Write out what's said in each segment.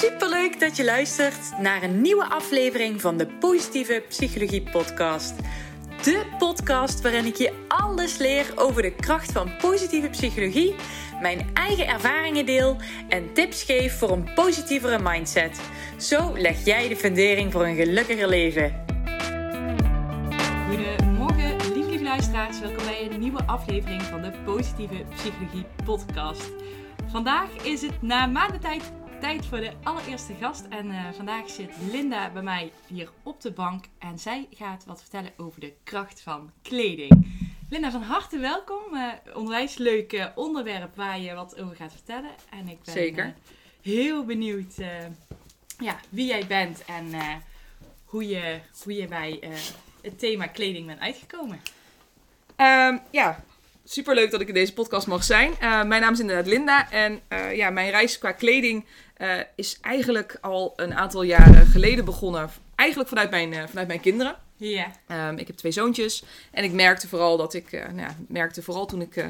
Superleuk dat je luistert naar een nieuwe aflevering van de Positieve Psychologie Podcast. De podcast waarin ik je alles leer over de kracht van positieve psychologie, mijn eigen ervaringen deel en tips geef voor een positievere mindset. Zo leg jij de fundering voor een gelukkiger leven. Goedemorgen, lieve, lieve luisteraars. Welkom bij een nieuwe aflevering van de Positieve Psychologie Podcast. Vandaag is het na maanden tijd voor de allereerste gast. En uh, vandaag zit Linda bij mij hier op de bank. En zij gaat wat vertellen over de kracht van kleding. Linda, van harte welkom. Uh, onwijs leuk uh, onderwerp waar je wat over gaat vertellen. En ik ben Zeker. heel benieuwd ja, wie jij bent en hoe, je, hoe je bij het thema kleding bent uitgekomen. Um, ja, super leuk dat ik in deze podcast mag zijn. Uh, mijn naam is inderdaad Linda. En uh, ja, mijn reis qua kleding uh, is eigenlijk al een aantal jaren geleden begonnen. Eigenlijk vanuit mijn, vanuit mijn kinderen. Ja. Um, ik heb twee zoontjes. En ik merkte vooral dat ik, nou ja, merkte vooral toen ik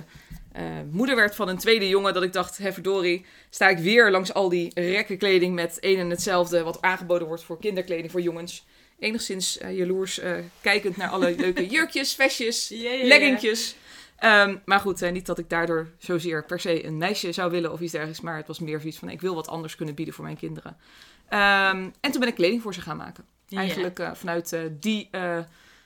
moeder werd van een tweede jongen, dat ik dacht, hé verdorie, sta ik weer langs al die rekken kleding met een en hetzelfde wat aangeboden wordt voor kinderkleding voor jongens enigszins uh, jaloers uh, kijkend naar alle leuke jurkjes, vestjes, ja, leggingjes. Um, maar goed, niet dat ik daardoor zozeer per se een meisje zou willen of iets dergelijks. Maar het was meer zoiets van, ik wil wat anders kunnen bieden voor mijn kinderen. Um, en toen ben ik kleding voor ze gaan maken. Eigenlijk uh, vanuit uh, die, nou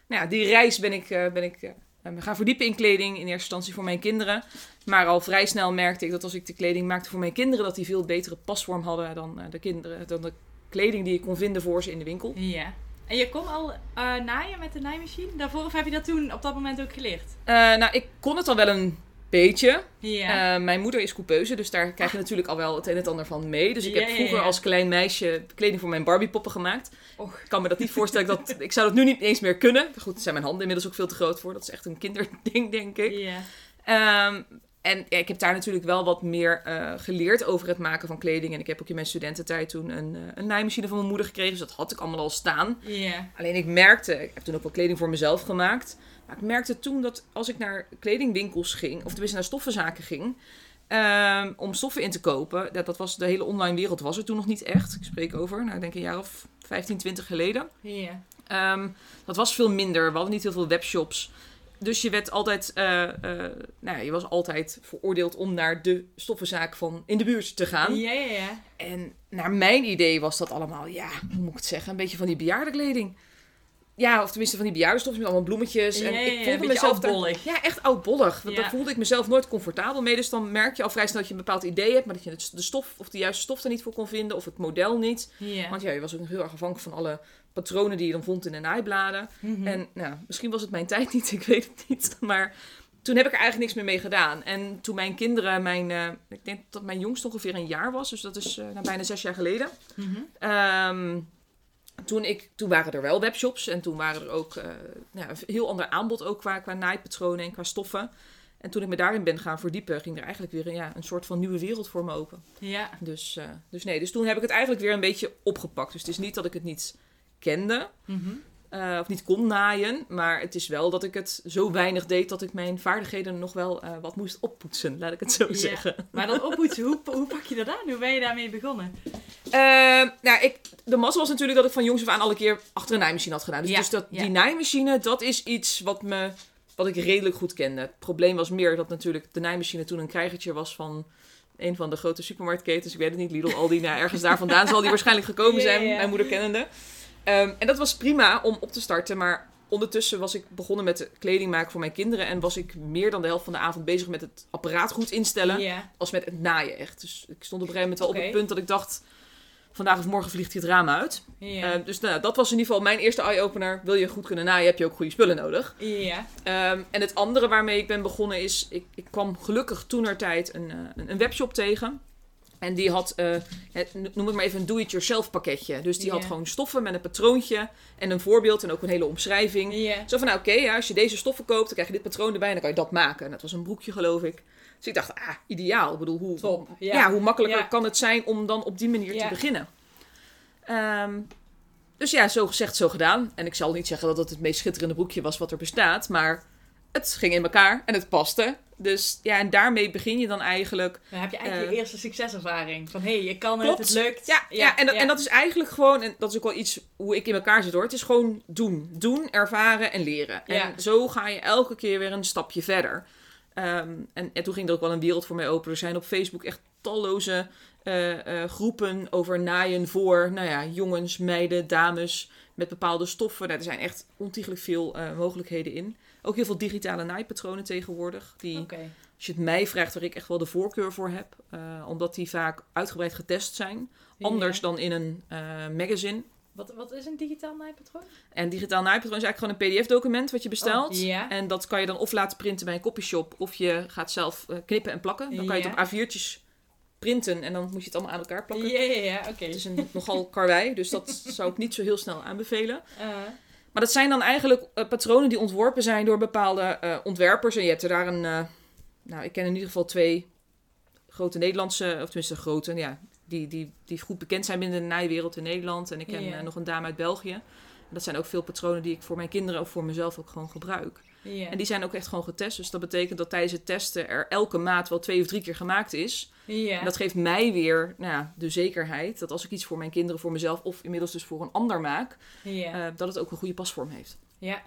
ja, die reis ben ik, ben ik gaan verdiepen in kleding. In eerste instantie voor mijn kinderen. Maar al vrij snel merkte ik dat als ik de kleding maakte voor mijn kinderen... dat die veel betere pasvorm hadden dan de, kinderen, dan de kleding die ik kon vinden voor ze in de winkel. Ja. En je kon al uh, naaien met de naaimachine daarvoor? Of heb je dat toen op dat moment ook geleerd? Uh, nou, ik kon het al wel een beetje. Ja. Uh, mijn moeder is coupeuse, dus daar krijg je natuurlijk al wel het een en het ander van mee. Dus ik Ja, heb vroeger ja. als klein meisje kleding voor mijn Barbiepoppen gemaakt. Och. Ik kan me dat niet voorstellen. dat, ik zou dat nu niet eens meer kunnen. Goed, daar zijn mijn handen inmiddels ook veel te groot voor. Dat is echt een kinderding, denk ik. Ja. Um, en ja, ik heb daar natuurlijk wel wat meer uh, geleerd over het maken van kleding. En ik heb ook in mijn studententijd toen een, uh, een naaimachine van mijn moeder gekregen. Dus dat had ik allemaal al staan. Alleen ik merkte, ik heb toen ook wel kleding voor mezelf gemaakt. Maar ik merkte toen dat als ik naar kledingwinkels ging, of tenminste naar stoffenzaken ging, um, om stoffen in te kopen. Dat, dat was de hele online wereld was er toen nog niet echt. Ik spreek over, nou ik denk een jaar of 15, 20 geleden. Um, dat was veel minder. We hadden niet heel veel webshops. Dus je werd altijd, uh, uh, nou ja, je was altijd veroordeeld om naar de stoffenzaak van in de buurt te gaan. Ja, ja, ja. En naar mijn idee was dat allemaal, ja, hoe moet ik het zeggen, een beetje van die bejaardenkleding. Ja, of tenminste van die bejaardenstoffen met allemaal bloemetjes. Ja, en ja, ik voelde mezelf daar- oudbollig. Ja, echt oudbollig. Ja. Daar voelde ik mezelf nooit comfortabel mee. Dus dan merk je al vrij snel dat je een bepaald idee hebt, maar dat je de stof of de juiste stof er niet voor kon vinden, of het model niet. Ja. Want ja, je was ook heel erg afhankelijk van alle patronen die je dan vond in de naaibladen. Mhm. En nou, misschien was het mijn tijd niet, ik weet het niet. Maar toen heb ik er eigenlijk niks meer mee gedaan. En toen mijn kinderen, mijn, eh, ik denk dat mijn jongste ongeveer een jaar was, dus dat is nou, bijna zes jaar geleden. Mhm. Ehm, toen, ik, toen waren er wel webshops en toen waren er ook eh, nou, een heel ander aanbod ook qua, qua naaipatronen en qua stoffen. En toen ik me daarin ben gaan verdiepen, ging er eigenlijk weer een, ja, een soort van nieuwe wereld voor me open. Ja. Dus, dus nee, dus toen heb ik het eigenlijk weer een beetje opgepakt. Dus het is niet dat ik het niet kende, Mhm. eh, of niet kon naaien. Maar het is wel dat ik het zo weinig deed dat ik mijn vaardigheden nog wel eh, wat moest oppoetsen, laat ik het zo zeggen. Maar dat oppoetsen, hoe, hoe pak je dat aan? Hoe ben je daarmee begonnen? Eh, nou, ik, de massa was natuurlijk dat ik van jongs af aan alle keer achter een naaimachine had gedaan. Dus, Ja, dus dat, ja. die naaimachine, dat is iets wat, me, wat ik redelijk goed kende. Het probleem was meer dat natuurlijk de naaimachine toen een krijgertje was van een van de grote supermarktketens. Ik weet het niet, Lidl, Aldi, nou, ergens daar vandaan zal die waarschijnlijk gekomen zijn, mijn moeder kennende. Ehm, en dat was prima om op te starten, maar ondertussen was ik begonnen met kleding maken voor mijn kinderen. En was ik meer dan de helft van de avond bezig met het apparaat goed instellen als met het naaien echt. Dus ik stond op een gegeven moment wel op het punt dat ik dacht... vandaag of morgen vliegt hij het raam uit. Ja. Eh, dus nou, dat was in ieder geval mijn eerste eye-opener. Wil je goed kunnen naaien, heb je ook goede spullen nodig. Ehm, en het andere waarmee ik ben begonnen is... ik, ik kwam gelukkig toenertijd een, eh, een, een webshop tegen... En die had, eh, het, noem het maar even een do-it-yourself pakketje. Dus die had gewoon stoffen met een patroontje en een voorbeeld en ook een hele omschrijving. Zo van, nou oké, ja, als je deze stoffen koopt, dan krijg je dit patroon erbij en dan kan je dat maken. En dat was een broekje, geloof ik. Dus ik dacht, ah, ideaal. Ik bedoel, hoe, Top, ja. ja. hoe makkelijker kan het zijn om dan op die manier te beginnen? Ehm, dus ja, zo gezegd, zo gedaan. En ik zal niet zeggen dat het het meest schitterende broekje was wat er bestaat, maar het ging in elkaar en het paste. Dus ja, en daarmee begin je dan eigenlijk. Dan heb je eigenlijk Eh, je eerste succeservaring. Van hé, hey, je kan Klopt. het, het lukt. Ja, ja, en, dat, en dat is eigenlijk gewoon, en dat is ook wel iets hoe ik in elkaar zit hoor. Het is gewoon doen. Doen, ervaren en leren. Ja. En zo ga je elke keer weer een stapje verder. Ehm, en, en toen ging er ook wel een wereld voor mij open. Er zijn op Facebook echt talloze eh, eh, groepen over naaien voor nou ja, jongens, meiden, dames met bepaalde stoffen. Nou, er zijn echt ontiegelijk veel mogelijkheden in. Ook heel veel digitale naaipatronen tegenwoordig. Die, als je het mij vraagt, waar ik echt wel de voorkeur voor heb. eh, omdat die vaak uitgebreid getest zijn. Anders dan in een eh, magazine. Wat, wat is een digitaal naaipatroon? En digitaal naaipatroon is eigenlijk gewoon een pdf-document wat je bestelt. Oh, ja. En dat kan je dan of laten printen bij een copyshop. Of je gaat zelf eh, knippen en plakken. Dan kan je het op A4'tjes printen. En dan moet je het allemaal aan elkaar plakken. Ja, ja, ja, oké. Het is een nogal karwei, dus dat zou ik niet zo heel snel aanbevelen. Maar dat zijn dan eigenlijk eh, patronen die ontworpen zijn door bepaalde eh, ontwerpers. En je hebt er daar een... eh, nou, ik ken in ieder geval twee grote Nederlandse... Of tenminste grote, ja. Die, die, die goed bekend zijn binnen de naaiwereld in Nederland. En ik ken nog een dame uit België. En dat zijn ook veel patronen die ik voor mijn kinderen of voor mezelf ook gewoon gebruik. En die zijn ook echt gewoon getest. Dus dat betekent dat tijdens het testen er elke maat wel twee of drie keer gemaakt is. Ja. En dat geeft mij weer nou ja, de zekerheid dat als ik iets voor mijn kinderen, voor mezelf of inmiddels dus voor een ander maak, ja. eh, dat het ook een goede pasvorm heeft. ja.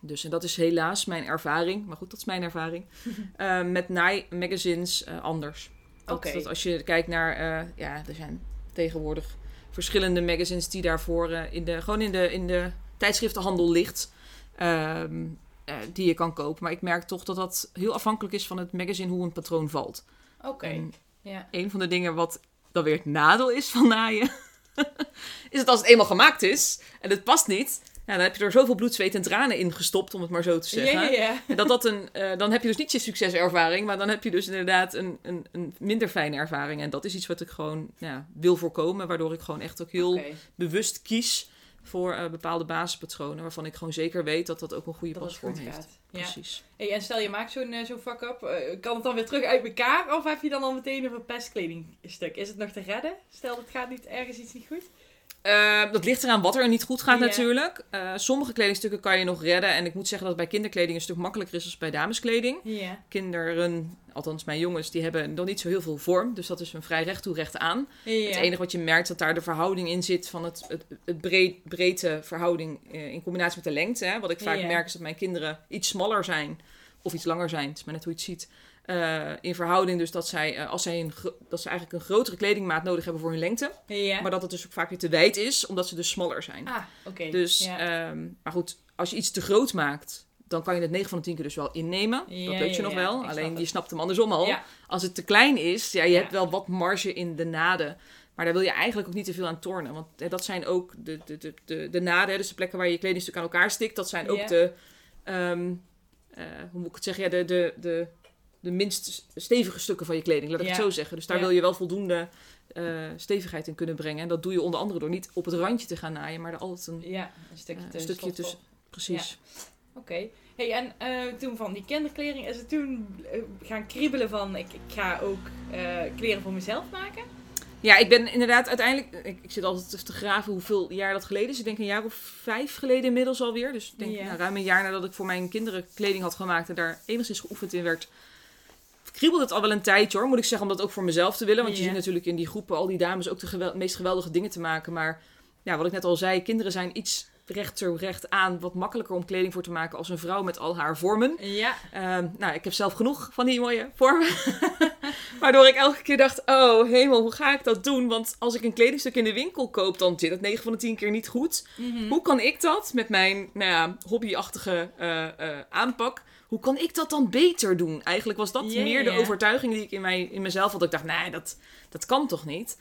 Dus en dat is helaas mijn ervaring, maar goed, dat is mijn ervaring, eh, met naai-magazines eh, anders. Dat, Oké. dat als je kijkt naar, ja, er zijn tegenwoordig verschillende magazines die daarvoor in de, gewoon in de, in de tijdschriftenhandel ligt. ehm, eh, die je kan kopen. Maar ik merk toch dat dat heel afhankelijk is van het magazine hoe een patroon valt. Oké. Ja. een van de dingen wat dan weer het nadeel is van naaien, is dat als het eenmaal gemaakt is en het past niet, nou, dan heb je er zoveel bloed, zweet en tranen in gestopt, om het maar zo te zeggen. En dat dat een, eh, dan heb je dus niet je succeservaring, maar dan heb je dus inderdaad een, een, een minder fijne ervaring. En dat is iets wat ik gewoon ja, wil voorkomen, waardoor ik gewoon echt ook heel bewust kies voor eh, bepaalde basispatronen, waarvan ik gewoon zeker weet dat dat ook een goede pasvorm goed heeft. gaat. Ja. Precies. Hey, en stel je maakt zo'n eh, zo'n fuck-up, eh, kan het dan weer terug uit elkaar? Of heb je dan al meteen een verpest kledingstuk? Is het nog te redden? Stel, het gaat niet ergens iets niet goed? Eh, dat ligt eraan wat er niet goed gaat natuurlijk. Eh, sommige kledingstukken kan je nog redden. En ik moet zeggen dat het bij kinderkleding een stuk makkelijker is dan bij dameskleding. Kinderen, althans mijn jongens, die hebben nog niet zo heel veel vorm. Dus dat is een vrij recht toe recht aan. Het enige wat je merkt dat daar de verhouding in zit van het, het, het breed, breedte verhouding eh, in combinatie met de lengte. Hè. Wat ik vaak merk is dat mijn kinderen iets smaller zijn. Of iets langer zijn, het is maar net hoe je het ziet. Eh, in verhouding dus dat zij, eh, als zij een, dat ze eigenlijk een grotere kledingmaat nodig hebben voor hun lengte. Ja. Maar dat het dus ook vaak weer te wijd is, omdat ze dus smaller zijn. Ah, oké. Dus, ja. ehm, maar goed, als je iets te groot maakt, dan kan je het 9 van de 10 keer dus wel innemen. Ja, dat weet je nog wel. snap Alleen het. je snapt hem andersom al. Als het te klein is, ja, je hebt wel wat marge in de naden. Maar daar wil je eigenlijk ook niet te veel aan tornen. Want dat zijn ook de, de, de, de, de naden, dus de plekken waar je je kledingstuk aan elkaar stikt. Dat zijn ook de, ehm, eh, hoe moet ik het zeggen, ja, de, de, de, de minst stevige stukken van je kleding, laat ik het zo zeggen. Dus daar Ja. wil je wel voldoende eh, stevigheid in kunnen brengen. En dat doe je onder andere door niet op het randje te gaan naaien, maar er altijd een ja, een stukje, Eh, tussen stukje stof- tussen. Precies. Oké. Hey, en eh, toen van die kinderkleding is het toen gaan kriebelen van ik, ik ga ook kleren voor mezelf maken? Ja, ik ben inderdaad uiteindelijk... Ik, ik zit altijd te graven hoeveel jaar dat geleden is. Ik denk een jaar of vijf geleden inmiddels alweer. Dus ik denk nou, ruim een jaar nadat ik voor mijn kinderen kleding had gemaakt... en daar enigszins geoefend in werd... kriebelde het al wel een tijdje hoor, moet ik zeggen. Om dat ook voor mezelf te willen. Want je ziet natuurlijk in die groepen al die dames ook de gewel- meest geweldige dingen te maken. Maar ja, wat ik net al zei, kinderen zijn iets rechter recht aan... wat makkelijker om kleding voor te maken als een vrouw met al haar vormen. Ja. Ehm, nou, ik heb zelf genoeg van die mooie vormen. Waardoor ik elke keer dacht, oh hemel, hoe ga ik dat doen? Want als ik een kledingstuk in de winkel koop, dan zit het 9 van de 10 keer niet goed. Mhm. Hoe kan ik dat met mijn nou ja, hobbyachtige eh, eh, aanpak? Hoe kan ik dat dan beter doen? Eigenlijk was dat meer de overtuiging die ik in, mij, in mezelf had. Dat ik dacht, nee, dat, dat kan toch niet?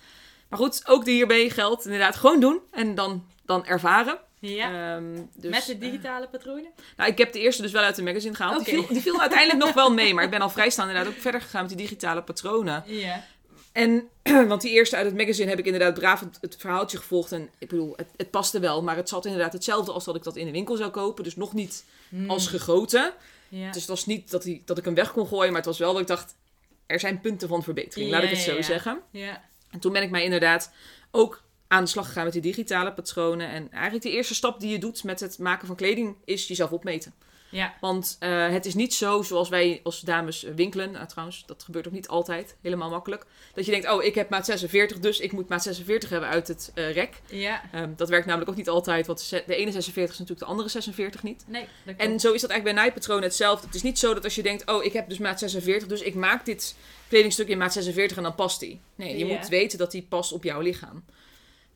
Maar goed, ook hierbij geldt inderdaad gewoon doen en dan, dan ervaren. Ja. Ehm, dus, Met de eh, digitale patronen? nou, ik heb de eerste dus wel uit de magazine gehaald. Die, viel, die viel uiteindelijk nog wel mee. Maar ik ben al vrij snel inderdaad ook verder gegaan met die digitale patronen. Ja. En, want die eerste uit het magazine heb ik inderdaad braaf het, het verhaaltje gevolgd. En ik bedoel, het, het paste wel. Maar het zat inderdaad hetzelfde als dat ik dat in de winkel zou kopen. Dus nog niet als gegoten. Ja. Dus het was niet dat, die, dat ik hem weg kon gooien. Maar het was wel dat ik dacht, er zijn punten van verbetering. Laat ik het zo zeggen. ja. En toen ben ik mij inderdaad ook aan de slag gegaan met die digitale patronen. En eigenlijk de eerste stap die je doet met het maken van kleding is jezelf opmeten. Ja. Want eh, het is niet zo zoals wij als dames winkelen. Nou, trouwens, dat gebeurt ook niet altijd helemaal makkelijk. Dat je denkt, oh, ik heb maat 46, dus ik moet maat 46 hebben uit het eh, rek. Ja. Ehm, dat werkt namelijk ook niet altijd, want de ene 46 is natuurlijk de andere 46 niet. Nee, En zo is dat eigenlijk bij naaipatronen hetzelfde. Het is niet zo dat als je denkt, oh, ik heb dus maat 46, dus ik maak dit kledingstuk in maat 46 en dan past die. Nee, je Ja. moet weten dat die past op jouw lichaam.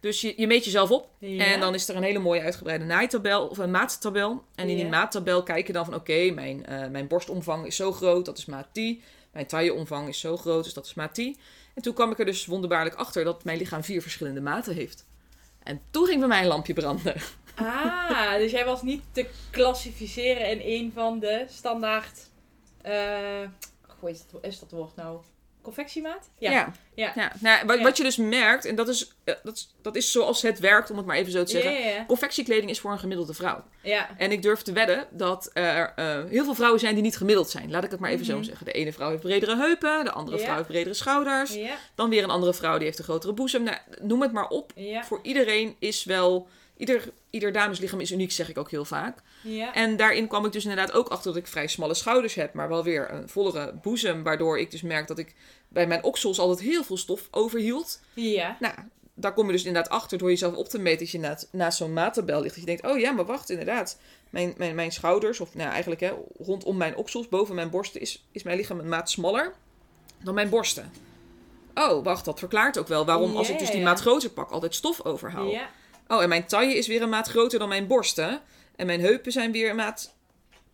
Dus je, je meet jezelf op Ja. en dan is er een hele mooie uitgebreide naaitabel of een maattabel. En in die Ja. maattabel kijk je dan van oké, mijn, eh, mijn borstomvang is zo groot, dat is maat 10. Mijn tailleomvang is zo groot, dus dat is maat 10. En toen kwam ik er dus wonderbaarlijk achter dat mijn lichaam vier verschillende maten heeft. En toen ging bij mij een lampje branden. Ah, dus jij was niet te klassificeren in een van de standaard. eh hoe is, is dat woord nou? Confectiemaat? Ja. Ja. ja. Nou, wat, wat je dus merkt, en dat is, eh, dat, is, dat is zoals het werkt, om het maar even zo te zeggen. Confectiekleding is voor een gemiddelde vrouw. ja. En ik durf te wedden dat er eh, heel veel vrouwen zijn die niet gemiddeld zijn. Laat ik het maar even Mhm. zo zeggen. De ene vrouw heeft bredere heupen, de andere vrouw heeft bredere schouders. Dan weer een andere vrouw die heeft een grotere boezem. Nou, noem het maar op. Voor iedereen is wel... Ieder, ieder dameslichaam is uniek, zeg ik ook heel vaak. Ja. En daarin kwam ik dus inderdaad ook achter dat ik vrij smalle schouders heb, maar wel weer een vollere boezem. Waardoor ik dus merk dat ik bij mijn oksels altijd heel veel stof overhield. Ja. Nou, daar kom je dus inderdaad achter door jezelf op te meten dat je naast, naast zo'n maattabel ligt. Dat je denkt, oh ja, maar wacht, inderdaad. Mijn, mijn, mijn schouders, of nou eigenlijk hè, rondom mijn oksels, boven mijn borsten, is, is mijn lichaam een maat smaller dan mijn borsten. Oh, wacht, dat verklaart ook wel waarom als ik dus die maat groter pak, altijd stof overhoud. Ja. Oh, en mijn taille is weer een maat groter dan mijn borsten. En mijn heupen zijn weer een maat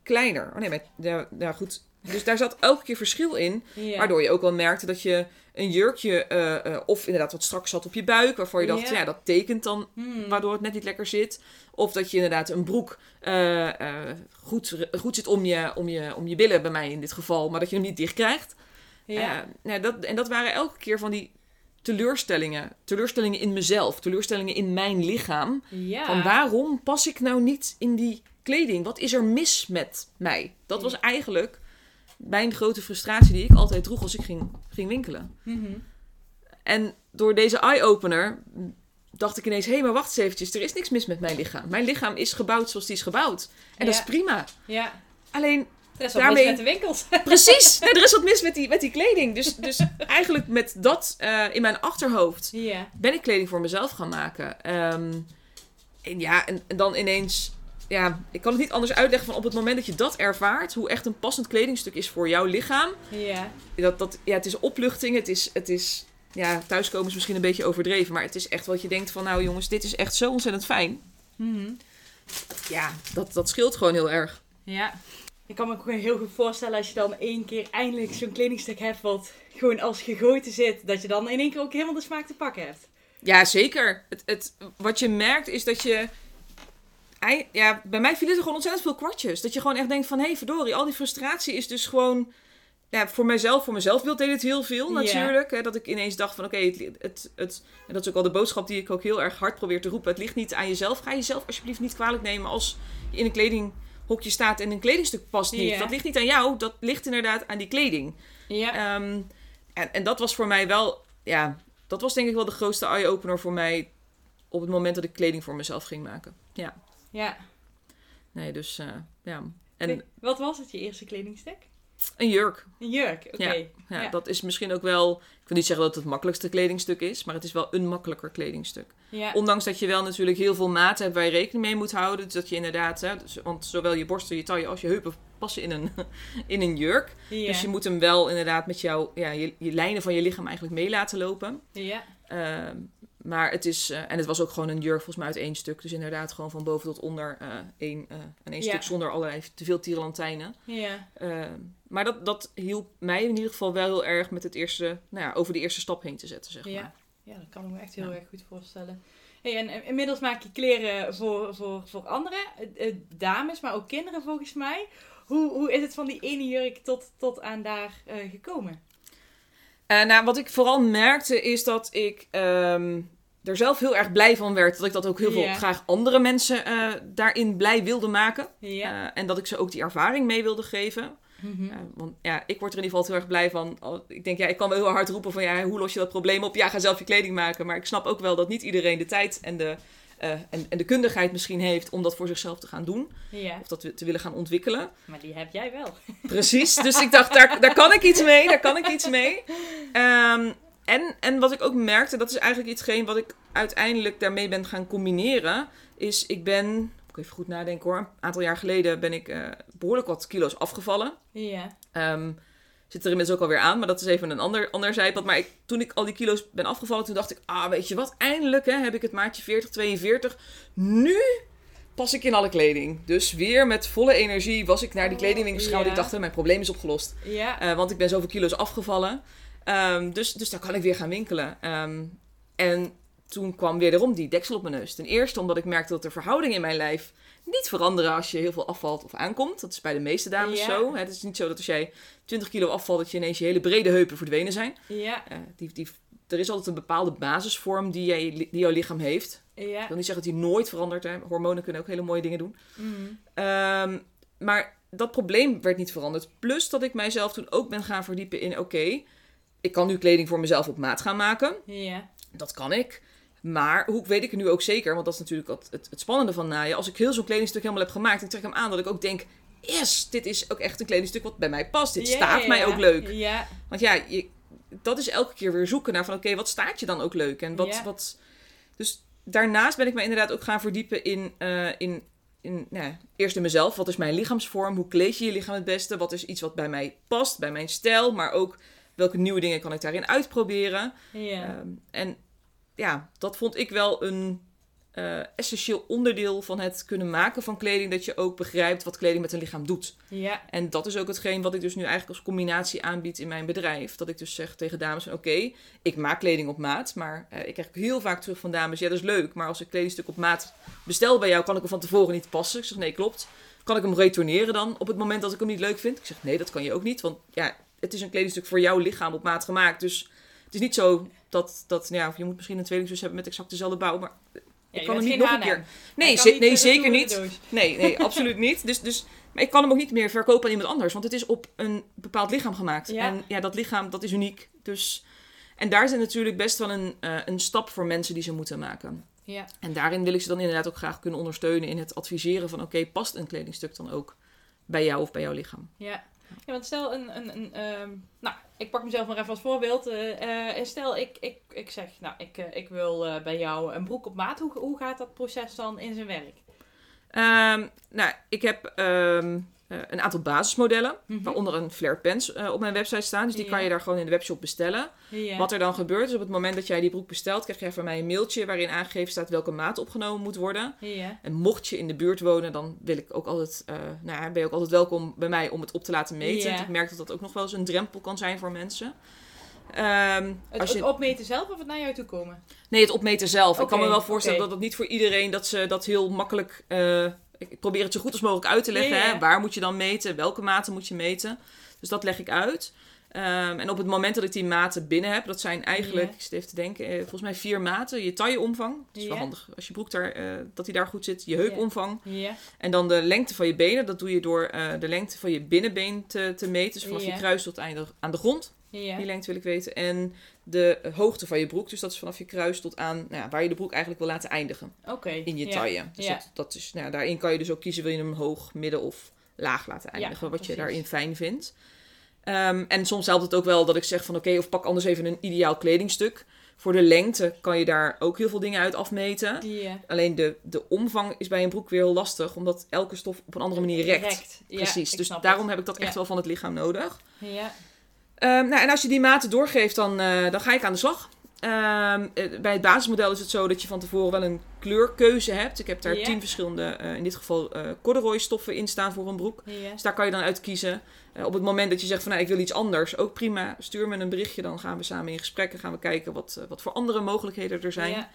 kleiner. Oh nee, mijn, ja, ja, goed. Dus daar zat elke keer verschil in. Ja. Waardoor je ook wel merkte dat je een jurkje, eh, eh, of inderdaad wat strak zat op je buik. Waarvan je dacht, Ja. ja, dat tekent dan Hmm. waardoor het net niet lekker zit. Of dat je inderdaad een broek eh, goed, goed zit om je, om, je, om je billen, bij mij in dit geval. Maar dat je hem niet dicht krijgt. Ja. Nou, dat, en dat waren elke keer van die teleurstellingen. Teleurstellingen in mezelf. Teleurstellingen in mijn lichaam. ja. Van waarom pas ik nou niet in die kleding? Wat is er mis met mij? Dat was eigenlijk mijn grote frustratie die ik altijd droeg als ik ging, ging winkelen. Mhm. En door deze eye-opener dacht ik ineens... hé, maar wacht eens eventjes. Er is niks mis met mijn lichaam. Mijn lichaam is gebouwd zoals die is gebouwd. En dat is prima. Ja. Alleen, Dat is wel Daarmee- mis met de winkels. precies. nee, er is wat mis met die, met die kleding. Dus, dus eigenlijk met dat eh, in mijn achterhoofd... ben ik kleding voor mezelf gaan maken. Ehm, en ja, en, en dan ineens... Ja, ik kan het niet anders uitleggen van op het moment dat je dat ervaart... hoe echt een passend kledingstuk is voor jouw lichaam. Ja. Dat, dat, ja, het is opluchting, het is... Het is ja, thuiskomen is misschien een beetje overdreven... maar het is echt wat je denkt van... nou jongens, dit is echt zo ontzettend fijn. Mhm. Ja, dat, dat scheelt gewoon heel erg. Ja. Ik kan me ook gewoon heel goed voorstellen als je dan één keer eindelijk zo'n kledingstuk hebt wat gewoon als gegoten zit, dat je dan in één keer ook helemaal de smaak te pakken hebt. Ja, zeker. Het, het, wat je merkt is dat je... Ja, bij mij vielen er gewoon ontzettend veel kwartjes. Dat je gewoon echt denkt van... hé, hey, verdorie, al die frustratie is dus gewoon... Ja, voor mijzelf, voor mezelf deed het heel veel Ja. natuurlijk. Hè, dat ik ineens dacht van oké, het, het, het, en dat is ook al de boodschap die ik ook heel erg hard probeer te roepen. Het ligt niet aan jezelf. Ga jezelf alsjeblieft niet kwalijk nemen als je in een kledinghokje staat en een kledingstuk past niet. Dat ligt niet aan jou, dat ligt inderdaad aan die kleding. Ja. Ehm, en, en dat was voor mij wel, ja, dat was denk ik wel de grootste eye-opener voor mij op het moment dat ik kleding voor mezelf ging maken. Ja, ja. nee, dus eh, ja. En Wat was het, je eerste kledingstuk? Een jurk. Een jurk, oké. Ja, Ja. dat is misschien ook wel, ik wil niet zeggen dat het het makkelijkste kledingstuk is, maar het is wel een makkelijker kledingstuk. Ja. Ondanks dat je wel natuurlijk heel veel maten hebt waar je rekening mee moet houden. Dus dat je inderdaad, hè, dus- want zowel je borsten, je taille als je heupen passen in een, in een jurk. Ja. Dus je moet hem wel inderdaad met jou, ja, je, je lijnen van je lichaam eigenlijk mee laten lopen. Ja. Ehm, maar het is, eh, en het was ook gewoon een jurk volgens mij uit één stuk. Dus inderdaad gewoon van boven tot onder eh één, eh, één Ja. stuk zonder allerlei te veel tierlantijnen. Ja. Ehm, maar dat, dat hielp mij in ieder geval wel heel erg met het eerste, nou ja, over de eerste stap heen te zetten, zeg Ja. maar. Ja, dat kan ik me echt heel Ja. erg goed voorstellen. Hey, en inmiddels maak je kleren voor, voor, voor anderen, dames, maar ook kinderen volgens mij. Hoe, hoe is het van die ene jurk tot, tot aan daar gekomen? Eh, nou, wat ik vooral merkte is dat ik ehm, er zelf heel erg blij van werd. Dat ik dat ook heel veel graag andere mensen eh, daarin blij wilde maken. Eh, en dat ik ze ook die ervaring mee wilde geven. Mhm. Want ja, ik word er in ieder geval heel erg blij van. Ik denk, ja, ik kan wel heel hard roepen van ja, hoe los je dat probleem op? Ja, ga zelf je kleding maken. Maar ik snap ook wel dat niet iedereen de tijd en de, eh, en, en de kundigheid misschien heeft om dat voor zichzelf te gaan doen. Ja. Of dat te willen gaan ontwikkelen. Maar die heb jij wel. Precies, dus ik dacht, daar, daar kan ik iets mee, daar kan ik iets mee. Ehm, en, en wat ik ook merkte, dat is eigenlijk ietsgeen wat ik uiteindelijk daarmee ben gaan combineren, is ik ben, ik even goed nadenken hoor, een aantal jaar geleden ben ik eh, behoorlijk wat kilo's afgevallen. Ja. Ehm, zit er inmiddels ook alweer aan, maar dat is even een ander, ander zijpad. Maar ik, toen ik al die kilo's ben afgevallen, toen dacht ik, ah weet je wat, eindelijk hè, heb ik het maatje 40, 42. Nu pas ik in alle kleding. Dus weer met volle energie was ik naar die Oh, kledingwinkel gegaan. Ik dacht, mijn probleem is opgelost. Eh, want ik ben zoveel kilo's afgevallen. Ehm, dus, dus daar kan ik weer gaan winkelen. Ehm, en toen kwam wederom die deksel op mijn neus. Ten eerste omdat ik merkte dat de verhoudingen in mijn lijf niet veranderen als je heel veel afvalt of aankomt. Dat is bij de meeste dames Ja. zo. Het is niet zo dat als jij 20 kilo afvalt, dat je ineens je hele brede heupen verdwenen zijn. Ja. Eh, die, die, er is altijd een bepaalde basisvorm die, jij, die jouw lichaam heeft. Ik Ja. wil niet zeggen dat die nooit verandert. Hè. Hormonen kunnen ook hele mooie dingen doen. Mm. Maar dat probleem werd niet veranderd. Plus dat ik mijzelf toen ook ben gaan verdiepen in: oké, ik kan nu kleding voor mezelf op maat gaan maken. Ja. Dat kan ik. Maar hoe weet ik het nu ook zeker? Want dat is natuurlijk het, het, het spannende van naaien. Als ik heel zo'n kledingstuk helemaal heb gemaakt en ik trek hem aan, dat ik ook denk: yes, dit is ook echt een kledingstuk wat bij mij past. Dit staat mij ook leuk. Want ja, je, dat is elke keer weer zoeken naar van oké, wat staat je dan ook leuk? En wat, wat... Dus daarnaast ben ik me inderdaad ook gaan verdiepen in, eh, in, in nou, ja, eerst in mezelf. Wat is mijn lichaamsvorm? Hoe kleed je je lichaam het beste? Wat is iets wat bij mij past, bij mijn stijl? Maar ook welke nieuwe dingen kan ik daarin uitproberen? Ehm, en ja, dat vond ik wel een eh, essentieel onderdeel van het kunnen maken van kleding. Dat je ook begrijpt wat kleding met een lichaam doet. Ja. En dat is ook hetgeen wat ik dus nu eigenlijk als combinatie aanbied in mijn bedrijf. Dat ik dus zeg tegen dames oké, ik maak kleding op maat. Maar eh, ik krijg heel vaak terug van dames, ja dat is leuk. Maar als ik kledingstuk op maat bestel bij jou, kan ik hem van tevoren niet passen. Ik zeg nee, klopt. Kan ik hem retourneren dan op het moment dat ik hem niet leuk vind? Ik zeg nee, dat kan je ook niet. Want ja, het is een kledingstuk voor jouw lichaam op maat gemaakt. Dus het is niet zo dat, dat nou ja, je moet misschien een tweelingzus hebben met exact dezelfde bouw. Maar ik kan hem niet nog een keer... Hij Nee, kan ze- niet nee zeker niet. Nee, nee, absoluut niet. Dus, dus, maar ik kan hem ook niet meer verkopen aan iemand anders, want het is op een bepaald lichaam gemaakt. Ja. En ja, dat lichaam, dat is uniek. Dus, en daar zit natuurlijk best wel een, eh, een stap voor mensen die ze moeten maken. Ja. En daarin wil ik ze dan inderdaad ook graag kunnen ondersteunen in het adviseren van... oké, past een kledingstuk dan ook bij jou of bij jouw lichaam? Ja. Ja, want stel een, een, een ehm, nou, ik pak mezelf nog even als voorbeeld. Eh, stel ik, ik, ik zeg, nou, ik, eh, ik wil bij jou een broek op maat. Hoe, hoe gaat dat proces dan in zijn werk? Ehm, nou, ik heb ehm, eh, een aantal basismodellen, Mhm. waaronder een flare pants eh, op mijn website staan. Dus die Ja. kan je daar gewoon in de webshop bestellen. Ja. Wat er dan gebeurt is op het moment dat jij die broek bestelt, krijg je van mij een mailtje waarin aangegeven staat welke maat opgenomen moet worden. Ja. En mocht je in de buurt wonen, dan wil ik ook altijd, eh, nou ja, ben je ook altijd welkom bij mij om het op te laten meten. Want Ik merk dat dat ook nog wel eens een drempel kan zijn voor mensen. Ehm, Het, als je, het opmeten zelf of het naar jou toe komen? nee, het opmeten zelf. ik kan me wel voorstellen dat het niet voor iedereen dat ze dat heel makkelijk. eh, ik probeer het zo goed als mogelijk uit te leggen. Ja, ja. Hè? Waar moet je dan meten? Welke maten moet je meten? Dus dat leg ik uit. Ehm, en op het moment dat ik die maten binnen heb, dat zijn eigenlijk, Ja. ik zit even te denken, eh, volgens mij vier maten. Je tailleomvang, dat is wel handig als je broek daar, eh, dat die daar goed zit. Je heupomvang. En dan de lengte van je benen, dat doe je door eh, de lengte van je binnenbeen te, te meten. Dus vanaf je kruis tot einde aan de grond. Ja. Die lengte wil ik weten. En de hoogte van je broek, dus dat is vanaf je kruis tot aan nou ja, waar je de broek eigenlijk wil laten eindigen Oké. in je taille. Dus dat, dat is, nou, ja, daarin kan je dus ook kiezen, wil je hem hoog, midden of laag laten eindigen, wat je daarin fijn vindt. Ehm, en soms helpt het ook wel dat ik zeg van oké, of pak anders even een ideaal kledingstuk. Voor de lengte kan je daar ook heel veel dingen uit afmeten. Alleen de, de omvang is bij een broek weer heel lastig, omdat elke stof op een andere manier rekt. Ja, Precies, dus daarom het. heb ik dat echt Ja. wel van het lichaam nodig. Ja. Ehm, nou, en als je die maten doorgeeft, dan, eh, dan ga ik aan de slag. Ehm, eh, bij het basismodel is het zo dat je van tevoren wel een kleurkeuze hebt. Ik heb daar Ja. tien verschillende, eh, in dit geval eh corduroy stoffen in staan voor een broek. Dus daar kan je dan uit kiezen. Op het moment dat je zegt van nou, ik wil iets anders, ook prima. Stuur me een berichtje, dan gaan we samen in gesprek en gaan we kijken wat, wat voor andere mogelijkheden er zijn.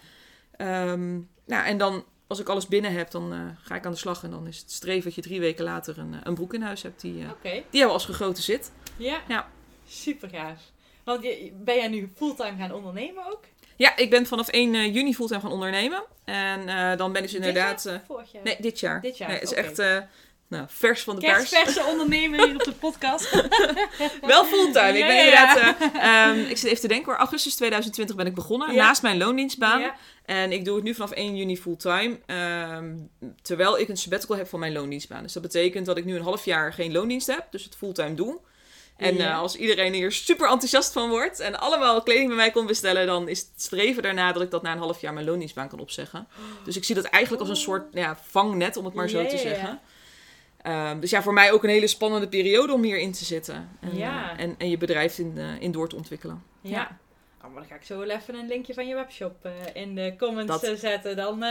Ehm, nou, en dan als ik alles binnen heb, dan ga ik aan de slag. En dan is het streven dat je drie weken later een, een broek in huis hebt die, Oké. die jou als gegoten zit. Ja. Super gaaf. Want je, ben jij nu fulltime gaan ondernemen ook? Ja, ik ben vanaf 1 eh, juni fulltime gaan ondernemen. En eh, dan ben ik dus inderdaad... Dit eh, jaar vorig jaar? nee, dit jaar. Dit jaar, Nee, het is echt... eh, nou, vers van de pers. Kerstverse ondernemer hier op de podcast. Wel fulltime. Ik ben Ja, ja, inderdaad... eh, ehm, ik zit even te denken hoor. Augustus 2020 ben ik begonnen. Naast mijn loondienstbaan. En ik doe het nu vanaf 1 juni fulltime. ehm, terwijl ik een sabbatical heb van mijn loondienstbaan. Dus dat betekent dat ik nu een half jaar geen loondienst heb. Dus het fulltime doe. En Ja. eh, als iedereen hier super enthousiast van wordt en allemaal kleding bij mij komt bestellen, dan is het streven daarna dat ik dat na een half jaar mijn loondienstbaan kan opzeggen. Dus ik zie dat eigenlijk als een soort ja, vangnet, om het maar zo Ja, te zeggen. Ehm, dus ja, voor mij ook een hele spannende periode om hierin te zitten. En, Ja. eh, en, en je bedrijf in, eh, in door te ontwikkelen. Ja. Oh, maar dan ga ik zo wel even een linkje van je webshop in de comments Dat- zetten. Dan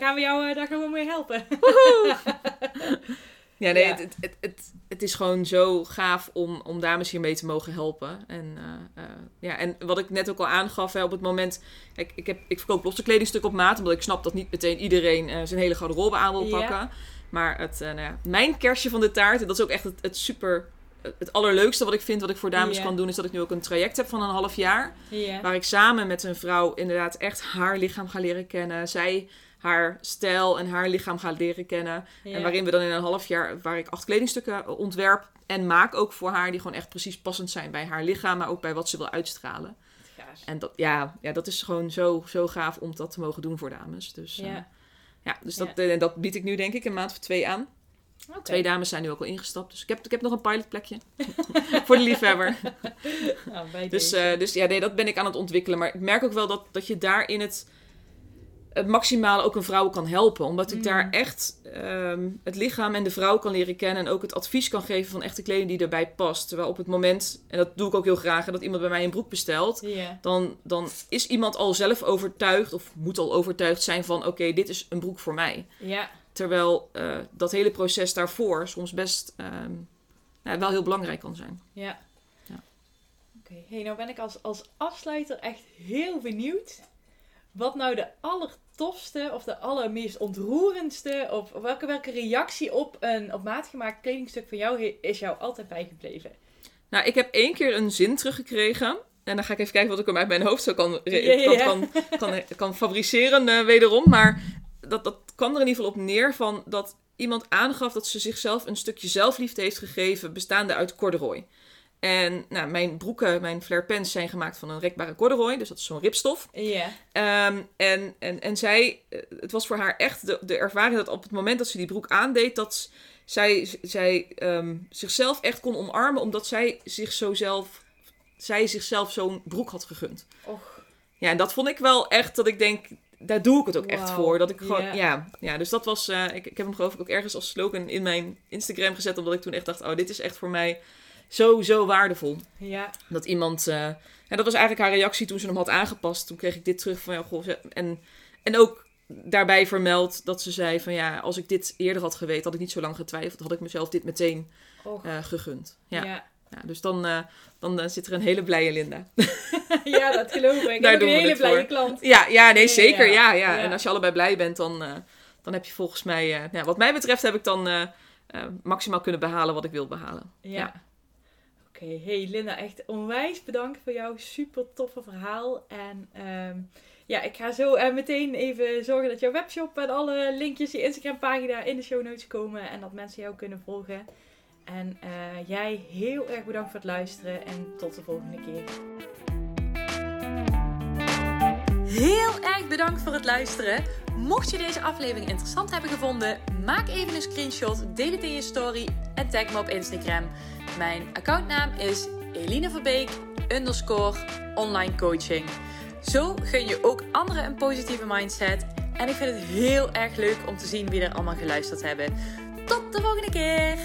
gaan we jou daar gewoon mee helpen. Ja, nee, Ja. Het, het, het, het, is gewoon zo gaaf om, om dames hiermee te mogen helpen. En, eh, eh, ja, en wat ik net ook al aangaf, hè, op het moment... Kijk, ik, heb, ik verkoop losse kledingstuk op maat, omdat ik snap dat niet meteen iedereen eh, zijn hele garderobe aan wil Ja. pakken. Maar het, nou ja, mijn kerstje van de taart, en dat is ook echt het, het super... Het allerleukste wat ik vind, wat ik voor dames kan doen, is dat ik nu ook een traject heb van een half jaar. ja. Waar ik samen met een vrouw inderdaad echt haar lichaam ga leren kennen. Zij haar stijl en haar lichaam ga leren kennen. Ja. En waarin we dan in een half jaar, waar ik acht kledingstukken ontwerp en maak ook voor haar, die gewoon echt precies passend zijn bij haar lichaam, maar ook bij wat ze wil uitstralen. En dat, ja, ja, dat is gewoon zo, zo gaaf om dat te mogen doen voor dames. Dus ja, Ja. ja dus dat, en dat bied ik nu denk ik een maand of twee aan. Twee dames zijn nu ook al ingestapt, dus ik heb, ik heb nog een pilotplekje voor de liefhebber. Nou, Dus, eh, dus ja, nee, dat ben ik aan het ontwikkelen. Maar ik merk ook wel dat, dat je daarin het, het maximale ook een vrouw kan helpen. Omdat ik Mm. daar echt ehm, het lichaam en de vrouw kan leren kennen. En ook het advies kan geven van echte kleding die erbij past. Terwijl op het moment, en dat doe ik ook heel graag, dat iemand bij mij een broek bestelt. Dan, dan is iemand al zelf overtuigd, of moet al overtuigd zijn van: oké, dit is een broek voor mij. Ja. Terwijl eh, dat hele proces daarvoor soms best ehm, nou, wel heel belangrijk kan zijn. Ja. Ja. Oké, hey, nou ben ik als, als afsluiter echt heel benieuwd. Wat nou de allertofste of de allermeest ontroerendste of welke, welke reactie op een op maat gemaakt kledingstuk van jou is jou altijd bijgebleven? Nou, ik heb één keer een zin teruggekregen. En dan ga ik even kijken wat ik hem uit mijn hoofd zo kan. Kan, kan, kan, kan fabriceren eh, wederom. Maar dat, dat kwam er in ieder geval op neer van dat iemand aangaf dat ze zichzelf een stukje zelfliefde heeft gegeven, bestaande uit corduroy. En nou, mijn broeken, mijn flare pants zijn gemaakt van een rekbare corduroy. Dus dat is zo'n ripstof. Ja. Ehm, en, en, en zij, eh, het was voor haar echt de, de ervaring dat op het moment dat ze die broek aandeed, dat zij, zij ehm, zichzelf echt kon omarmen, omdat zij, zich zo zelf, zij zichzelf zo'n broek had gegund. Och, Ja, en dat vond ik wel echt dat ik denk, daar doe ik het ook echt voor. Dat ik gewoon, ja. ja. Ja, dus dat was, eh, ik, ik heb hem geloof ik ook ergens als slogan in mijn Instagram gezet, omdat ik toen echt dacht, oh, dit is echt voor mij zo, zo waardevol. ja. Dat iemand. eh, en dat was eigenlijk haar reactie toen ze hem had aangepast. Toen kreeg ik dit terug van ja, goh. En, en ook daarbij vermeld dat ze zei van ja, als ik dit eerder had geweten, had ik niet zo lang getwijfeld. Had ik mezelf dit meteen eh, gegund. Ja. ja. Ja, dus dan, eh, dan eh, zit er een hele blije Linda. Ja, dat geloof ik. Daar ook doen een hele blije voor. klant. Ja, ja, nee, zeker. Ja, ja. En als je allebei blij bent, dan, eh, dan heb je volgens mij. eh, ja, wat mij betreft heb ik dan eh, eh, maximaal kunnen behalen wat ik wil behalen. Ja. Hey Linda, echt onwijs bedankt voor jouw super toffe verhaal. En ehm, ja, ik ga zo eh, meteen even zorgen dat jouw webshop en alle linkjes, je Instagram pagina in de show notes komen. En dat mensen jou kunnen volgen. En eh, jij heel erg bedankt voor het luisteren en tot de volgende keer. Heel erg bedankt voor het luisteren. Mocht je deze aflevering interessant hebben gevonden, maak even een screenshot, deel het in je story en tag me op Instagram. Mijn accountnaam is Eline Verbeek underscore online coaching. Zo gun je ook anderen een positieve mindset. En ik vind het heel erg leuk om te zien wie er allemaal geluisterd hebben. Tot de volgende keer!